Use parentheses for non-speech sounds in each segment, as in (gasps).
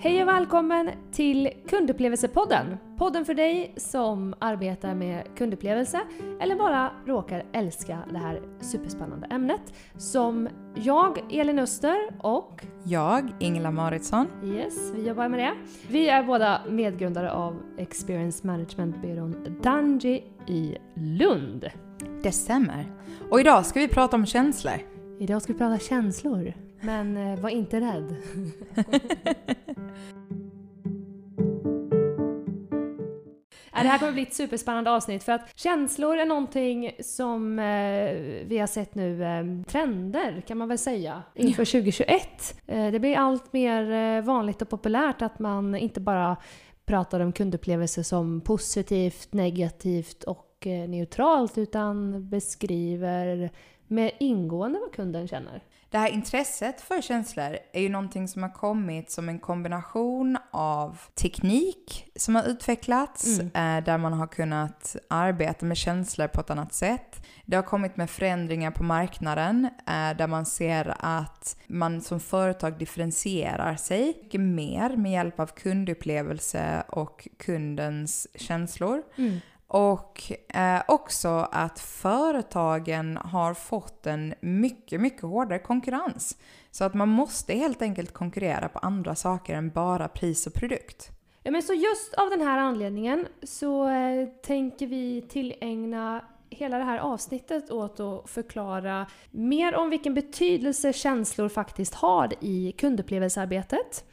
Hej och välkommen till Kundupplevelsepodden! Podden för dig som arbetar med kundupplevelse eller bara råkar älska det här superspännande ämnet. Som jag, Elin Öster och Jag, Ingela Maritsson. Yes, vi jobbar med det. Vi är båda medgrundare av Experience Management-byrån Danji i Lund. Det stämmer. Och idag ska vi prata om känslor. Idag ska vi prata känslor, men eh, var inte rädd. (laughs) Det här kommer bli ett superspännande avsnitt för att känslor är någonting som eh, vi har sett nu, eh, trender kan man väl säga, inför 2021. Eh, det blir allt mer eh, vanligt och populärt att man inte bara pratar om kundupplevelse som positivt, negativt och eh, neutralt utan beskriver mer ingående vad kunden känner. Det här intresset för känslor är ju någonting som har kommit som en kombination av teknik som har utvecklats, eh, där man har kunnat arbeta med känslor på ett annat sätt. Det har kommit med förändringar på marknaden, eh, där man ser att man som företag differentierar sig mycket mer med hjälp av kundupplevelse och kundens känslor. Och eh, också att företagen har fått en mycket, mycket hårdare konkurrens. Så att man måste helt enkelt konkurrera på andra saker än bara pris och produkt. Ja, men så just av den här anledningen så eh, tänker vi tillägna hela det här avsnittet åt att förklara mer om vilken betydelse känslor faktiskt har i kundupplevelsearbetet.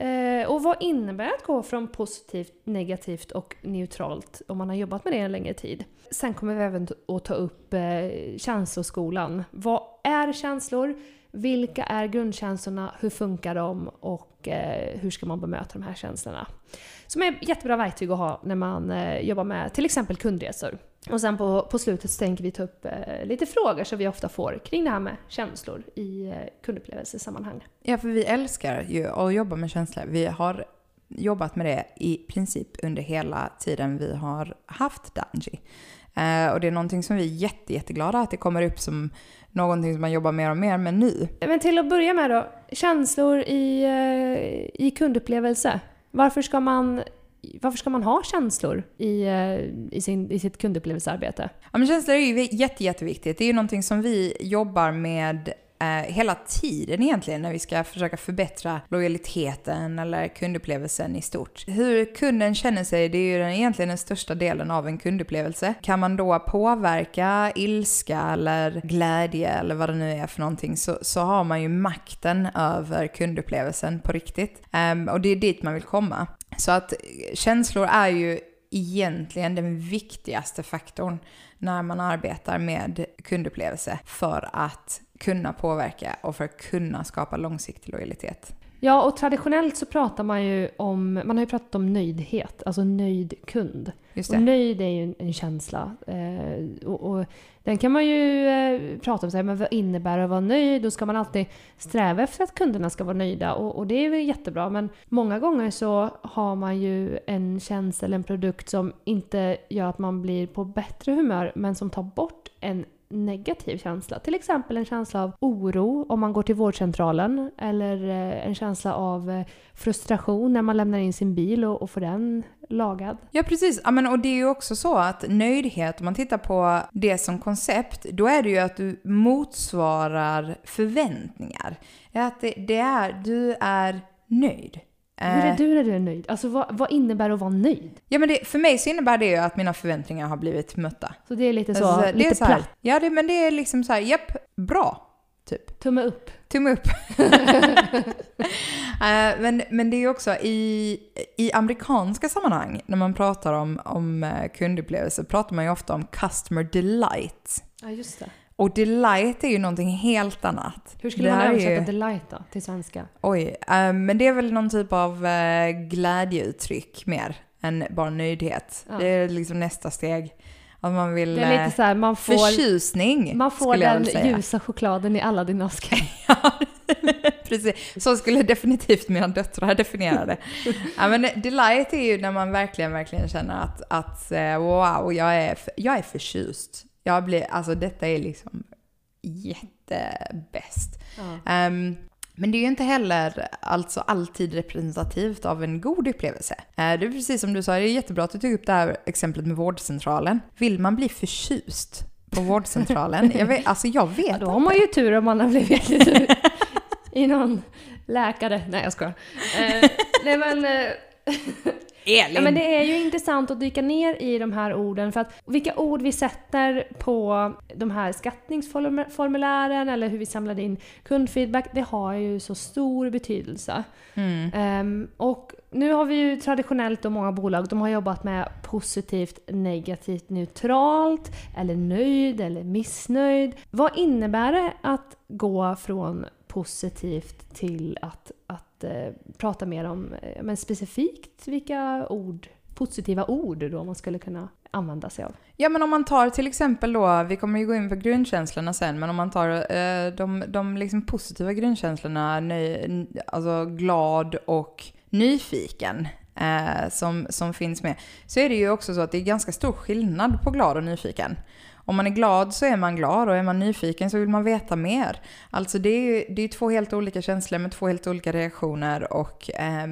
Eh, och vad innebär att gå från positivt, negativt och neutralt om man har jobbat med det en längre tid? Sen kommer vi även att ta upp eh, känsloskolan. Vad är känslor? Vilka är grundkänslorna? Hur funkar de? Och eh, hur ska man bemöta de här känslorna? Som är jättebra verktyg att ha när man eh, jobbar med till exempel kundresor. Och sen på, på slutet så tänker vi ta upp eh, lite frågor som vi ofta får kring det här med känslor i eh, kundupplevelsesammanhang. Ja, för vi älskar ju att jobba med känslor. Vi har jobbat med det i princip under hela tiden vi har haft Danji. Eh, och det är någonting som vi är jätte, jätteglada att det kommer upp som någonting som man jobbar mer och mer med nu. Men till att börja med då, känslor i, eh, i kundupplevelse. Varför ska man, varför ska man ha känslor i, eh, i, sin, i sitt kundupplevelsearbete? Ja, men känslor är ju jätte, jätteviktigt. Det är ju någonting som vi jobbar med eh, hela tiden egentligen när vi ska försöka förbättra lojaliteten eller kundupplevelsen i stort. Hur kunden känner sig, det är ju den, egentligen den största delen av en kundupplevelse. Kan man då påverka ilska eller glädje eller vad det nu är för någonting så, så har man ju makten över kundupplevelsen på riktigt. Eh, och det är dit man vill komma. Så att eh, känslor är ju egentligen den viktigaste faktorn när man arbetar med kundupplevelse för att kunna påverka och för att kunna skapa långsiktig lojalitet. Ja, och traditionellt så pratar man ju om, man har ju pratat om nöjdhet, alltså nöjd kund. Och nöjd är ju en, en känsla. Eh, och, och den kan man ju eh, prata om, så här, men vad innebär det att vara nöjd? Då ska man alltid sträva efter att kunderna ska vara nöjda och, och det är ju jättebra. Men många gånger så har man ju en tjänst eller en produkt som inte gör att man blir på bättre humör men som tar bort en negativ känsla. Till exempel en känsla av oro om man går till vårdcentralen eller eh, en känsla av eh, frustration när man lämnar in sin bil och, och får den lagad. Ja precis, ja, men, och det är ju också så att nöjdhet, om man tittar på det som koncept, då är det ju att du motsvarar förväntningar. Att det, det är, du är nöjd. Hur är Eh, du när du är nöjd? Alltså vad, vad innebär det att vara nöjd? Ja men det, för mig så innebär det ju att mina förväntningar har blivit mötta. Så det är lite så, Alltså, lite så här, platt, Ja det, men det är liksom så här, japp, bra. Typ. tumme upp. Tumme upp. (laughs) Eh, men, men det är också i, i amerikanska sammanhang, när man pratar om, om eh, kundupplevelse, pratar man ju ofta om customer delight. Ja, just det. Och delight är ju någonting helt annat. Hur skulle Det man översätta ju- delight då, till svenska? Oj, eh, men det är väl någon typ av eh, glädjeuttryck mer än bara nöjdhet. Ja. Det är liksom nästa steg. Att man vill... Det är lite eh, så här, man får, Förtjusning, man får den ljusa chokladen i alla dina. (laughs) Ja, (laughs) precis. Så skulle definitivt mina döttrar definiera det. Ja, men delight är ju när man verkligen, verkligen känner att, att wow, jag är, jag är förtjust. Jag blir, alltså detta är liksom jättebäst. Ja. Ehm, Men det är ju inte heller alltså alltid representativt av en god upplevelse. Eh, Det är precis som du sa, det är jättebra att du tog upp det här exemplet med vårdcentralen. Vill man bli förtjust på vårdcentralen? Jag vet, alltså jag vet Ja, då har man ju tur om man har blivit i någon läkare. Nej jag skojar. Eh, nej men, eh, (laughs) Elin! ja, men det är ju intressant att dyka ner i de här orden för att vilka ord vi sätter på de här skattningsformulären eller hur vi samlar in kundfeedback, det har ju så stor betydelse. Mm. Ehm, och nu har vi ju traditionellt och många bolag, de har jobbat med positivt, negativt, neutralt, eller nöjd eller missnöjd. Vad innebär det att gå från positivt till att, att eh, prata mer om eh, men specifikt vilka ord, positiva ord då man skulle kunna använda sig av? Ja men om man tar till exempel då, vi kommer ju gå in på grundkänslorna sen, men om man tar eh, de, de liksom positiva grundkänslorna, nöj, alltså glad och nyfiken, eh, som, som finns med, så är det ju också så att det är ganska stor skillnad på glad och nyfiken. Om man är glad så är man glad och är man nyfiken så vill man veta mer. Alltså det är ju det är två helt olika känslor med två helt olika reaktioner och eh,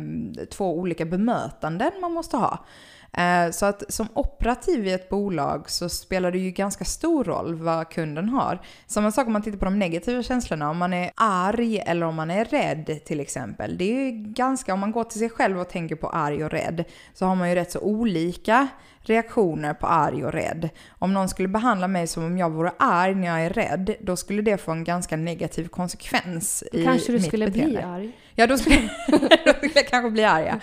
två olika bemötanden man måste ha. Eh, så att som operativ i ett bolag så spelar det ju ganska stor roll vad kunden har. Samma sak om man tittar på de negativa känslorna, om man är arg eller om man är rädd till exempel. Det är ju ganska, om man går till sig själv och tänker på arg och rädd, så har man ju rätt så olika reaktioner på arg och rädd. Om någon skulle behandla mig som om jag vore arg när jag är rädd, då skulle det få en ganska negativ konsekvens i Kanske du mitt skulle beteende. bli arg? Ja, då skulle, (laughs) då skulle jag kanske bli arg. ja.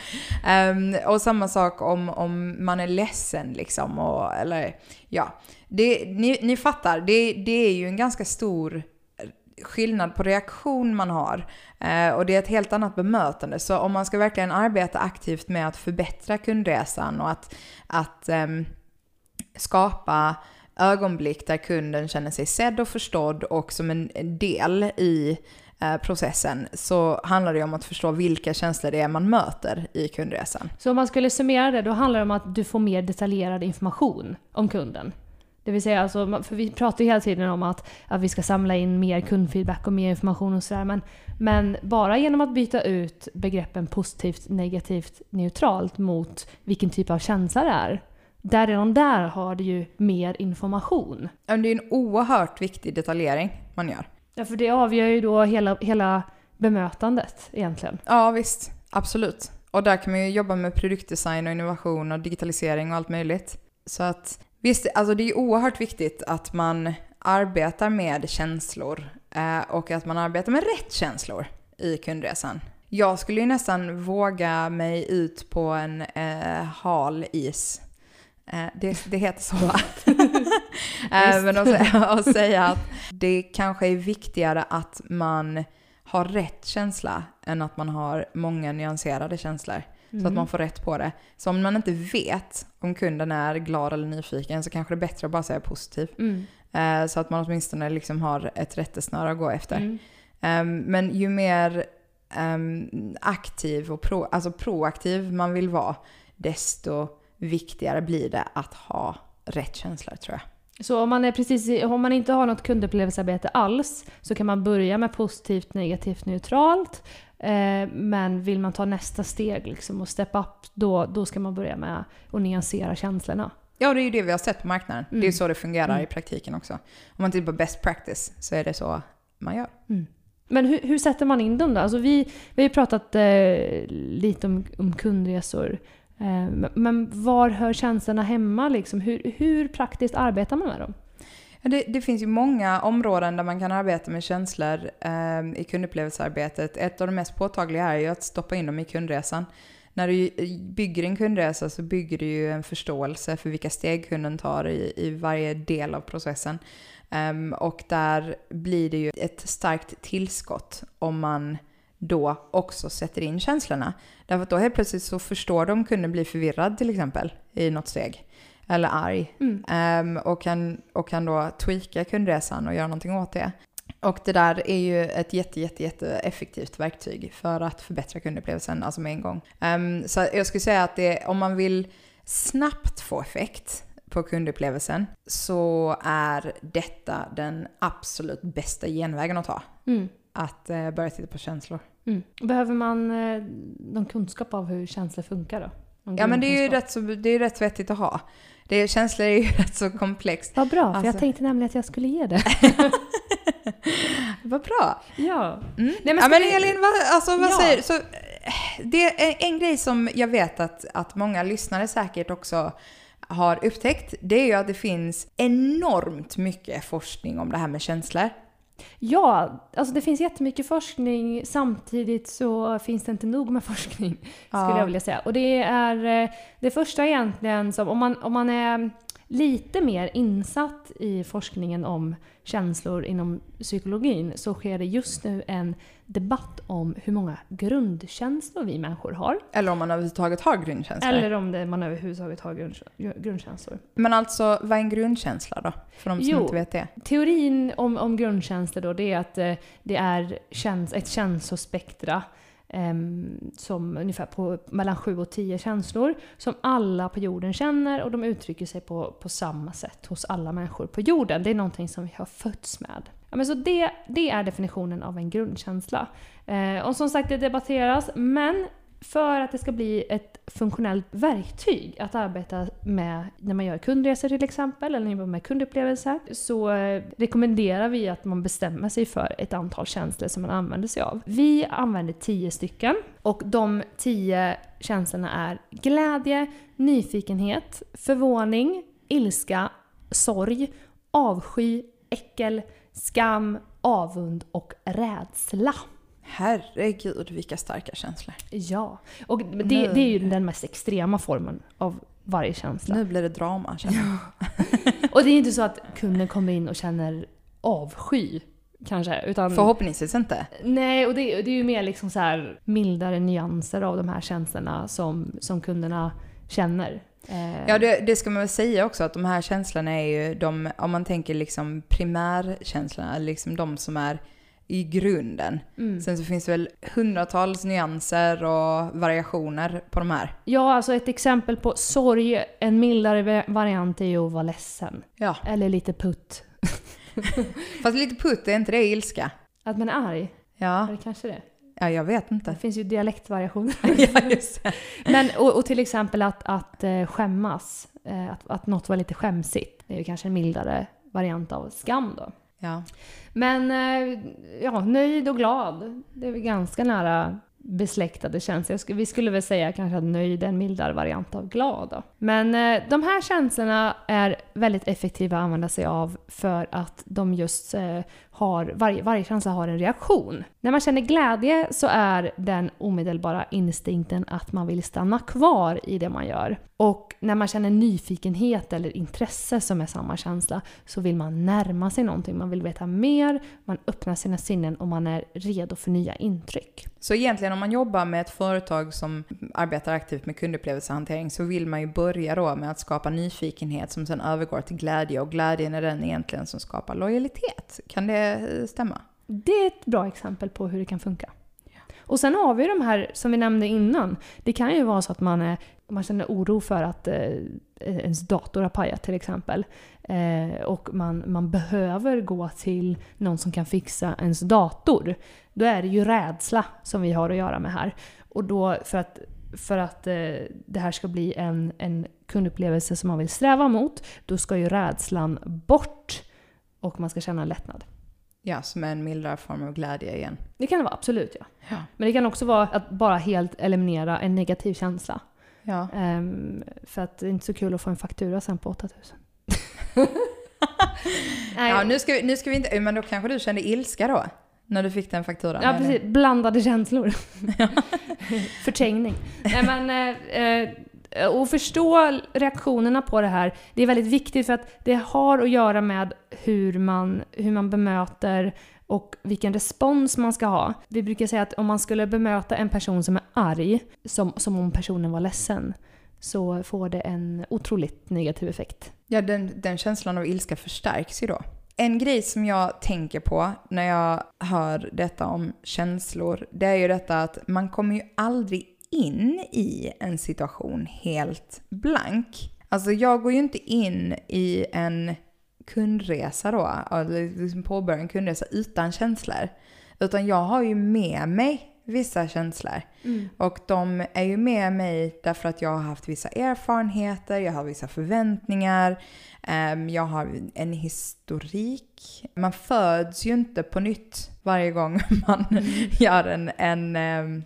Ehm, och samma sak om, om man är ledsen liksom. Och, eller, ja. det, ni, ni fattar, det, det är ju en ganska stor skillnad på reaktion man har. Eh, och det är ett helt annat bemötande. Så om man ska verkligen arbeta aktivt med att förbättra kundresan och att, att ehm, skapa ögonblick där kunden känner sig sedd och förstådd och som en del i eh, processen så handlar det om att förstå vilka känslor det är man möter i kundresan. Så om man skulle summera det, då handlar det om att du får mer detaljerad information om kunden. Det vill säga, alltså, för vi pratar ju hela tiden om att, att vi ska samla in mer kundfeedback och mer information och sådär. Men, men bara genom att byta ut begreppen positivt, negativt, neutralt mot vilken typ av känsla det är. Där redan där har du ju mer information. Ja, Det är en oerhört viktig detaljering man gör. Ja, för det avgör ju då hela, hela bemötandet egentligen. Ja visst, absolut. Och där kan man ju jobba med produktdesign och innovation och digitalisering och allt möjligt. Så att visst, alltså det är oerhört viktigt att man arbetar med känslor eh, och att man arbetar med rätt känslor i kundresan. Jag skulle ju nästan våga mig ut på en eh, hal is. Eh, det, det heter så va? (laughs) eh, men att, säga- att säga att det kanske är viktigare att man har rätt känsla än att man har många nyanserade känslor. Så att man får rätt på det. Så om man inte vet om kunden är glad eller nyfiken så kanske det är bättre att bara säga positiv. Mm. Eh, så att man åtminstone liksom har ett rättesnöre att gå efter. Mm. Ehm, men ju mer ehm, aktiv och pro, alltså proaktiv man vill vara, desto viktigare blir det att ha rätt känslor tror jag. Så om man, är precis, om man inte har något kundupplevelsearbete alls så kan man börja med positivt, negativt, neutralt. Eh, men vill man ta nästa steg liksom och step up, då, då ska man börja med att nyansera känslorna. Ja, det är ju det vi har sett på marknaden. Det är Mm. så det fungerar Mm. i praktiken också. Om man tittar på best practice så är det så man gör. Men hur, hur sätter man in dem då? Alltså vi, vi har ju pratat eh, lite om, om kundresor. Eh, men- var hör känslorna hemma? Liksom? Hur, hur praktiskt arbetar man med dem? Det, det finns ju många områden där man kan arbeta med känslor eh, i kundupplevelsearbetet. Ett av de mest påtagliga är ju att stoppa in dem i kundresan. När du bygger en kundresa så bygger du ju en förståelse för vilka steg kunden tar i, i varje del av processen. Eh, och där blir det ju ett starkt tillskott om man då också sätter in känslorna. Därför att då helt plötsligt så förstår de kunden blir förvirrad till exempel i något steg. Eller arg. Mm. Ehm, och, kan, och kan då tweaka kundresan och göra någonting åt det. Och det där är ju ett jätte, jätte, jätte effektivt verktyg för att förbättra kundupplevelsen, alltså med en gång. Ehm, så jag skulle säga att det, om man vill snabbt få effekt på kundupplevelsen så är detta den absolut bästa genvägen att ta. Mm. Att eh, börja titta på känslor. Mm. Behöver man eh, någon kunskap av hur känslor funkar då? Ja men det är ju rätt, så, det är ju rätt vettigt att ha. Det är, känslor är ju (laughs) rätt så komplext. Vad bra, för jag Alltså- tänkte nämligen att jag skulle ge det. (laughs) Vad bra! ja. Mm. Nej, men ja, men vi- Elin, vad, alltså, vad Ja. säger du? Så, eh, Det är en grej som jag vet att, att många lyssnare säkert också har upptäckt. Det är ju att det finns enormt mycket forskning om det här med känslor. Ja, alltså det finns jättemycket forskning samtidigt så finns det inte nog med (laughs) forskning skulle Ja. jag vilja säga. Och det är eh, det första egentligen som, om man, om man är lite mer insatt i forskningen om känslor inom psykologin så sker det just nu en debatt om hur många grundkänslor vi människor har. Eller om man överhuvudtaget har grundkänslor. Eller om det, man överhuvudtaget har grund, grundkänslor. Men alltså, vad är en grundkänsla då? För de som Jo. inte vet det. Teorin om, om grundkänslor då, det är att eh, det är käns ett känslospektra Ehm, som ungefär på mellan 7 och 10 känslor som alla på jorden känner och de uttrycker sig på, på samma sätt hos alla människor på jorden. Det är någonting som vi har fötts med. Ja, men så det, det är definitionen av en grundkänsla. Eh, och som sagt, det debatteras, men för att det ska bli ett funktionellt verktyg att arbeta med när man gör kundresor till exempel, eller när man jobbar med kundupplevelser, så rekommenderar vi att man bestämmer sig för ett antal känslor som man använder sig av. Vi använder tio stycken och de tio känslorna är glädje, nyfikenhet, förvåning, ilska, sorg, avsky, äckel, skam, avund och rädsla. Herregud vilka starka känslor. Ja, och det, Nu- det är ju den mest extrema formen av varje känsla. Nu blir det drama känner jag. Och det är inte så att kunden kommer in och känner avsky kanske, utan... Förhoppningsvis inte. Nej, och det, det är ju mer liksom så här mildare nyanser av de här känslorna som, som kunderna känner. Eh, Ja, det, det ska man väl säga också att de här känslorna är ju de, om man tänker liksom primärkänslorna, liksom de som är i grunden. mm. Sen så finns det väl hundratals nyanser och variationer på de här. Ja, alltså ett exempel på sorg, en mildare va- variant är ju att vara ledsen. Ja, Eller lite putt. (laughs) fast lite putt, är inte det ilska? Att man är arg. Ja, det kanske det? ja jag vet Det inte. finns ju dialektvariationer. (laughs) ja, just det. Men, och, och till exempel att, att eh, skämmas. Eh, att, att något var lite skämsigt. Det är ju kanske en mildare variant av skam då. Ja. Men eh, ja, nöjd och glad. Det är väl ganska nära besläktade känslor. Skulle- Vi skulle väl säga kanske att nöjd är en mildare variant av glad. Då. Men eh, de här känslorna är väldigt effektiva att använda sig av för att de just eh, har, varje, varje känsla har en reaktion. När man känner glädje så är den omedelbara instinkten att man vill stanna kvar i det man gör. Och när man känner nyfikenhet eller intresse som är samma känsla så vill man närma sig någonting, man vill veta mer, man öppnar sina sinnen och man är redo för nya intryck. Så egentligen om man jobbar med ett företag som arbetar aktivt med kundupplevelsehantering så vill man ju börja då med att skapa nyfikenhet som sen övergår till glädje och glädjen är den egentligen som skapar lojalitet. Kan det eh, stämma? Det är ett bra exempel på hur det kan funka. Och sen har vi de här som vi nämnde innan. Det kan ju vara så att man, är, man känner oro för att eh, ens dator har pajat till exempel. Eh, och man, man behöver gå till någon som kan fixa ens dator. Då är det ju rädsla som vi har att göra med här. Och då för att, för att eh, det här ska bli en, en kundupplevelse som man vill sträva mot, då ska ju rädslan bort och man ska känna lättnad. Ja, som är en mildare form av glädje igen. Det kan det vara, absolut ja. Ja. Men det kan också vara att bara helt eliminera en negativ känsla. Ja. Ehm, för att det är inte så kul att få en faktura sen på 8000. Nej, (laughs) Ja, nu ska, vi, nu ska vi inte... Men då kanske du kände ilska då? När du fick den fakturan? ja, eller? precis. Blandade känslor. (laughs) Förträngning. Nej, men, eh, eh, och förstå reaktionerna på det här, det är väldigt viktigt för att det har att göra med hur man, hur man bemöter och vilken respons man ska ha. Vi brukar säga att om man skulle bemöta en person som är arg, som, som om personen var ledsen, så får det en otroligt negativ effekt. Ja, den, den känslan av ilska förstärks ju då. En grej som jag tänker på när jag hör detta om känslor, det är ju detta att man kommer ju aldrig in i en situation helt blank. Alltså jag går ju inte in i en kundresa då, eller liksom påbörjar en kundresa utan känslor. Utan jag har ju med mig vissa känslor. Mm. Och de är ju med mig därför att jag har haft vissa erfarenheter, jag har vissa förväntningar, ehm, jag har en historik. Man föds ju inte på nytt varje gång (laughs) man gör en, en, ehm,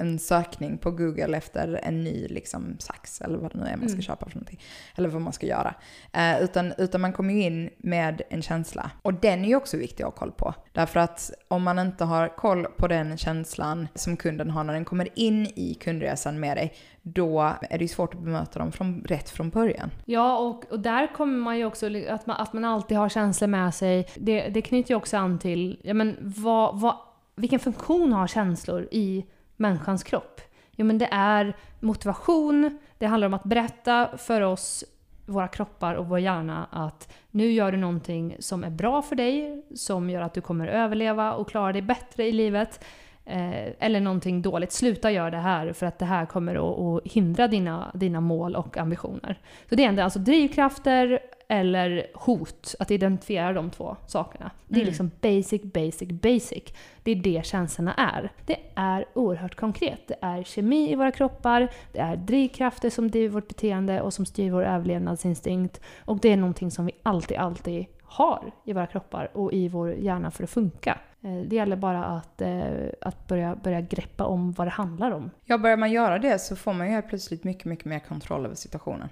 en sökning på Google efter en ny liksom, sax eller vad det nu är man ska Mm. köpa för någonting. Eller vad man ska göra. Eh, utan, utan man kommer ju in med en känsla. Och den är ju också viktig att ha koll på. Därför att om man inte har koll på den känslan som kunden har när den kommer in i kundresan med dig, då är det ju svårt att bemöta dem från, rätt från början. Ja, och, och där kommer man ju också, att man, att man alltid har känslor med sig. Det, det knyter ju också an till, ja men vad, vad, vilken funktion har känslor i människans kropp? Jo men det är motivation, det handlar om att berätta för oss, våra kroppar och vår hjärna att nu gör du någonting som är bra för dig, som gör att du kommer överleva och klara dig bättre i livet. Eh, eller någonting dåligt. Sluta göra det här för att det här kommer att, att hindra dina, dina mål och ambitioner. Så det är ändå alltså drivkrafter eller hot, att identifiera de två sakerna. Det är Mm. liksom basic, basic, basic. Det är det känslorna är. Det är oerhört konkret. Det är kemi i våra kroppar, det är drivkrafter som driver vårt beteende och som styr vår överlevnadsinstinkt. Och det är någonting som vi alltid, alltid har i våra kroppar och i vår hjärna för att funka. Eh, Det gäller bara att, eh, att börja, börja greppa om vad det handlar om. Ja, börjar man göra det så får man ju helt plötsligt mycket, mycket mer kontroll över situationen.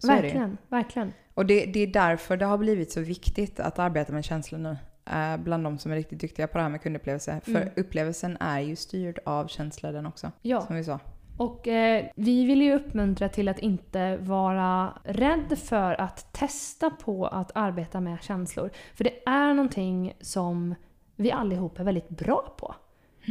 Så verkligen, verkligen. Och det, det är därför det har blivit så viktigt att arbeta med känslor nu. eh, bland de som är riktigt duktiga på det här med kundupplevelse. För Mm. upplevelsen är ju styrd av känslor den också. Ja. Som vi sa. Och eh, vi vill ju uppmuntra till att inte vara rädd för att testa på att arbeta med känslor. För det är någonting som vi allihop är väldigt bra på.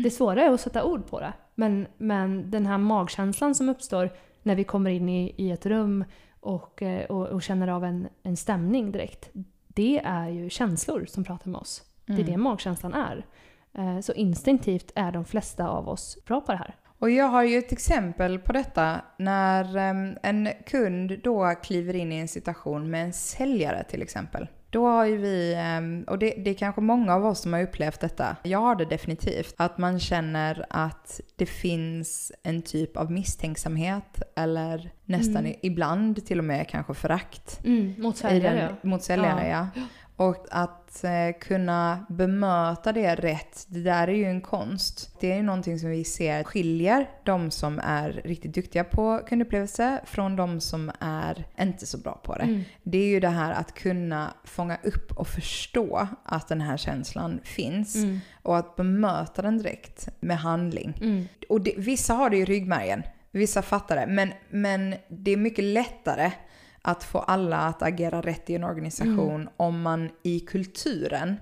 Det svåra är att sätta ord på det. Men, men den här magkänslan som uppstår när vi kommer in i, i ett rum och, eh, och, och känner av en, en stämning direkt. Det är ju känslor som pratar med oss. Det är Mm. det magkänslan är. Eh, Så instinktivt är de flesta av oss bra på det här. Och jag har ju ett exempel på detta när em, en kund då kliver in i en situation med en säljare till exempel. Då har ju vi, em, och det, det är kanske många av oss som har upplevt detta, jag har det definitivt, att man känner att det finns en typ av misstänksamhet eller nästan Mm. ibland till och med kanske förakt Mm, mot säljare den, ja. mot säljare. Ja. Och att eh, kunna bemöta det rätt, det där är ju en konst. Det är ju någonting som vi ser skiljer de som är riktigt duktiga på kundupplevelse från de som är inte så bra på det. Mm. Det är ju det här att kunna fånga upp och förstå att den här känslan finns Mm. och att bemöta den direkt med handling. Mm. Och det, vissa har det i ryggmärgen, vissa fattar det. Men, men det är mycket lättare att få alla att agera rätt i en organisation om man i kulturen,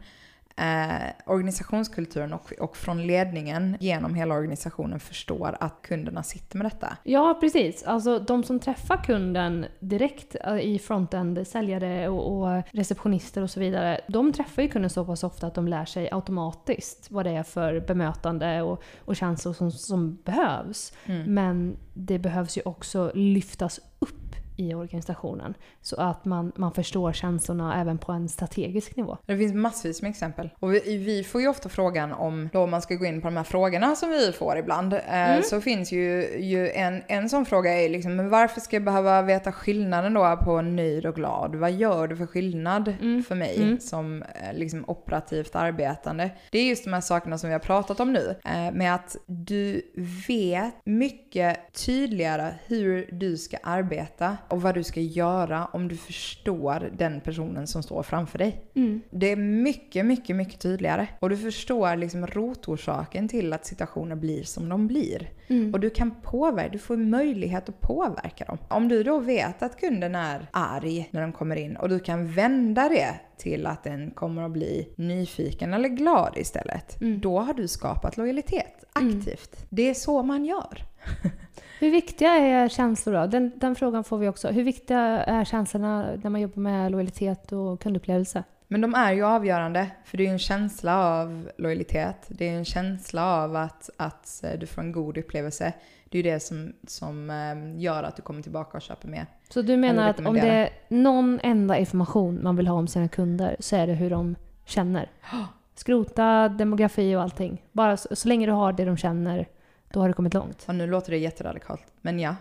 eh, organisationskulturen och, och från ledningen genom hela organisationen förstår att kunderna sitter med detta. Ja, precis. Alltså de som träffar kunden direkt eh, i frontend, säljare och, och receptionister och så vidare, de träffar ju kunden så pass ofta att de lär sig automatiskt vad det är för bemötande och, och känslor som, som behövs. Mm. Men det behövs ju också lyftas upp i organisationen så att man, man förstår känslorna även på en strategisk nivå. Det finns massvis med exempel. Och vi, vi får ju ofta frågan om, då man ska gå in på de här frågorna som vi får ibland, eh, så finns ju, ju en, en sån fråga är liksom, men varför ska jag behöva veta skillnaden då på nöjd och glad? Vad gör det för skillnad Mm. för mig Mm. som eh, liksom operativt arbetande? Det är just de här sakerna som vi har pratat om nu, eh, med att du vet mycket tydligare hur du ska arbeta och vad du ska göra om du förstår den personen som står framför dig. Mm. Det är mycket, mycket, mycket tydligare. Och du förstår liksom rotorsaken till att situationer blir som de blir. Mm. Och du kan påverka, du får möjlighet att påverka dem. Om du då vet att kunden är arg när de kommer in och du kan vända det till att den kommer att bli nyfiken eller glad istället. Mm. Då har du skapat lojalitet aktivt. Det är så man gör. (laughs) Hur viktiga är känslor då? Den, den frågan får vi också. Hur viktiga är känslorna när man jobbar med lojalitet och kundupplevelse? Men de är ju avgörande, för det är en känsla av lojalitet. Det är en känsla av att, att eh, du får en god upplevelse. Det är ju det som, som eh, gör att du kommer tillbaka och köper mer. Så du menar att om det är någon enda information man vill ha om sina kunder så är det hur de känner? (gasps) Skrota demografi och allting. Bara så, så länge du har det de känner, då har du kommit långt. Och nu låter det jätteradikalt, men ja.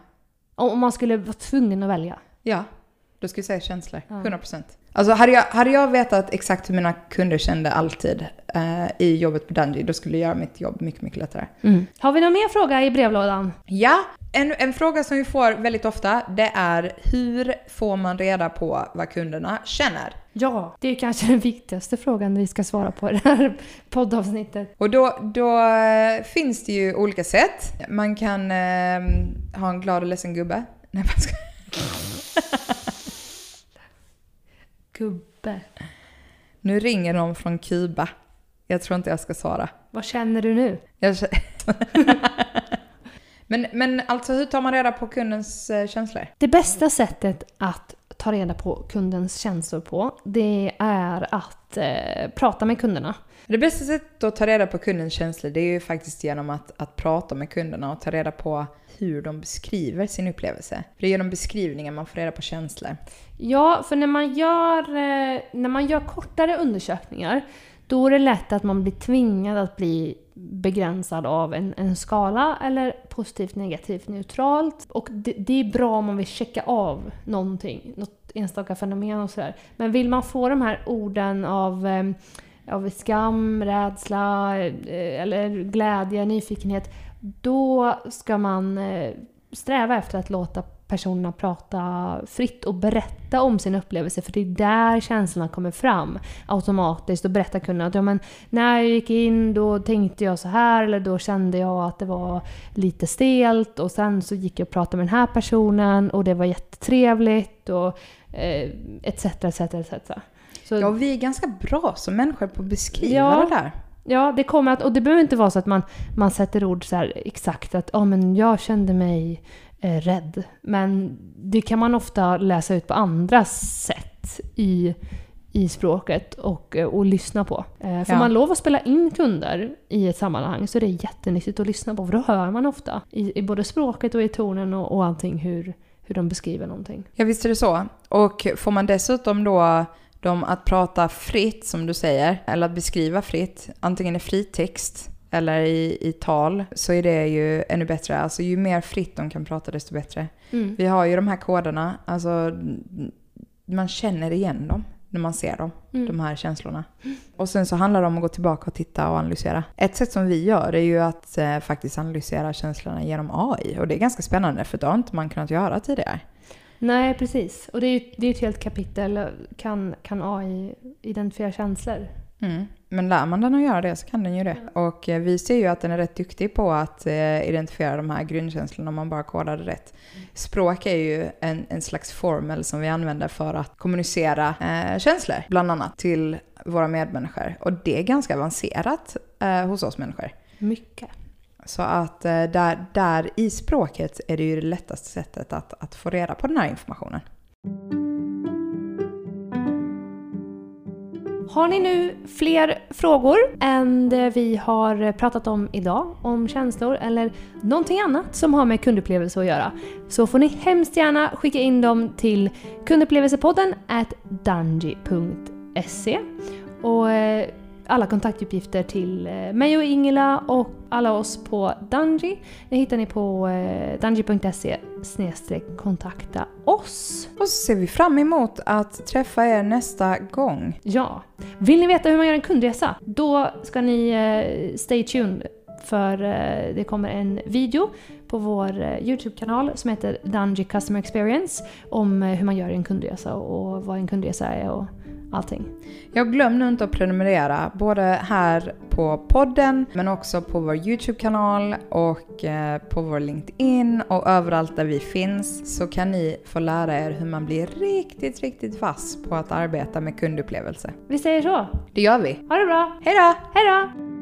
Om man skulle vara tvungen att välja. Ja, då skulle jag säga känslor. Ja. 100%. Alltså hade jag, hade jag vetat exakt hur mina kunder kände alltid eh, i jobbet på Dundee, då skulle det göra mitt jobb mycket, mycket lättare. Har vi någon mer fråga i brevlådan? Ja, en, en fråga som vi får väldigt ofta, det är hur får man reda på vad kunderna känner? Ja, det är kanske den viktigaste frågan vi ska svara på i det här (laughs) poddavsnittet. Och då, då eh, finns det ju olika sätt. Man kan eh, ha en glad och ledsen gubbe. Nej, jag ska... (laughs) Gubbe. Nu ringer någon från Kuba. Jag tror inte jag ska svara. Vad känner du nu? Jag kä- (laughs) men, men alltså hur tar man reda på kundens eh, känslor? Det bästa sättet att ta reda på kundens känslor på, det är att eh, prata med kunderna. Det bästa sättet att ta reda på kundens känslor det är ju faktiskt genom att, att prata med kunderna och ta reda på hur de beskriver sin upplevelse. För det är genom beskrivningar man får reda på känslor. Ja, för när man gör, eh, när man gör kortare undersökningar, då är det lätt att man blir tvingad att bli begränsad av en, en skala eller positivt, negativt, neutralt. Och det, det är bra om man vill checka av någonting, något enstaka fenomen och sådär. Men vill man få de här orden av, eh, av skam, rädsla eh, eller glädje, nyfikenhet, då ska man eh, sträva efter att låta personerna prata fritt och berätta om sin upplevelse för det är där känslorna kommer fram automatiskt och berätta kunna att ja, men när jag gick in då tänkte jag så här eller då kände jag att det var lite stelt och sen så gick jag och pratade med den här personen och det var jättetrevligt och eh, etc, etc, etc. Så, Ja, vi är ganska bra som människor på att beskriva Ja. det där. Ja, det kommer att, och det behöver inte vara så att man, man sätter ord så här exakt att ja men jag kände mig eh, rädd. Men det kan man ofta läsa ut på andra sätt i, i språket och, eh, och lyssna på. Eh, får Ja. man lov att spela in kunder i ett sammanhang så är det jättenyttigt att lyssna på för då hör man ofta i, i både språket och i tonen och, och allting hur, hur de beskriver någonting. Ja, visst är det så. Och får man dessutom då dem att prata fritt, som du säger, eller att beskriva fritt, antingen i fritext eller i, i tal, så är det ju ännu bättre. Alltså ju mer fritt de kan prata, desto bättre. Mm. Vi har ju de här koderna, alltså man känner igen dem när man ser dem, Mm. de här känslorna. Och sen så handlar det om att gå tillbaka och titta och analysera. Ett sätt som vi gör är ju att eh, faktiskt analysera känslorna genom AI. Och det är ganska spännande för det har inte man kunnat göra tidigare. Nej, precis. Och det är ju det är ett helt kapitel. Kan, kan AI identifiera känslor? Mm. Men lär man den att göra det så kan den ju det. Och eh, vi ser ju att den är rätt duktig på att eh, identifiera de här grundkänslorna om man bara kodar det rätt. Språk är ju en, en slags formel som vi använder för att kommunicera eh, känslor, bland annat till våra medmänniskor. Och det är ganska avancerat eh, hos oss människor. Mycket. Så att eh, där, där i språket är det ju det lättaste sättet att, att få reda på den här informationen. Har ni nu fler frågor än det vi har pratat om idag, om känslor eller någonting annat som har med kundupplevelse att göra, så får ni hemskt gärna skicka in dem till kundupplevelsepodden at dungy.se. Och eh, alla kontaktuppgifter till eh, mig och Ingela och alla oss på Dungy, det hittar ni på eh, dungy.se kontakta oss. Och så ser vi fram emot att träffa er nästa gång. Ja. Vill ni veta hur man gör en kundresa? Då ska ni eh, stay tuned för det kommer en video på vår Youtube-kanal som heter Dungy Customer Experience om hur man gör en kundresa och vad en kundresa är och allting. Jag glöm nu inte att prenumerera, både här på podden, men också på vår YouTube-kanal och eh, på vår LinkedIn och överallt där vi finns så kan ni få lära er hur man blir riktigt, riktigt vass på att arbeta med kundupplevelse. Vi säger så. Det gör vi. Ha det bra. Hej då! Hej då!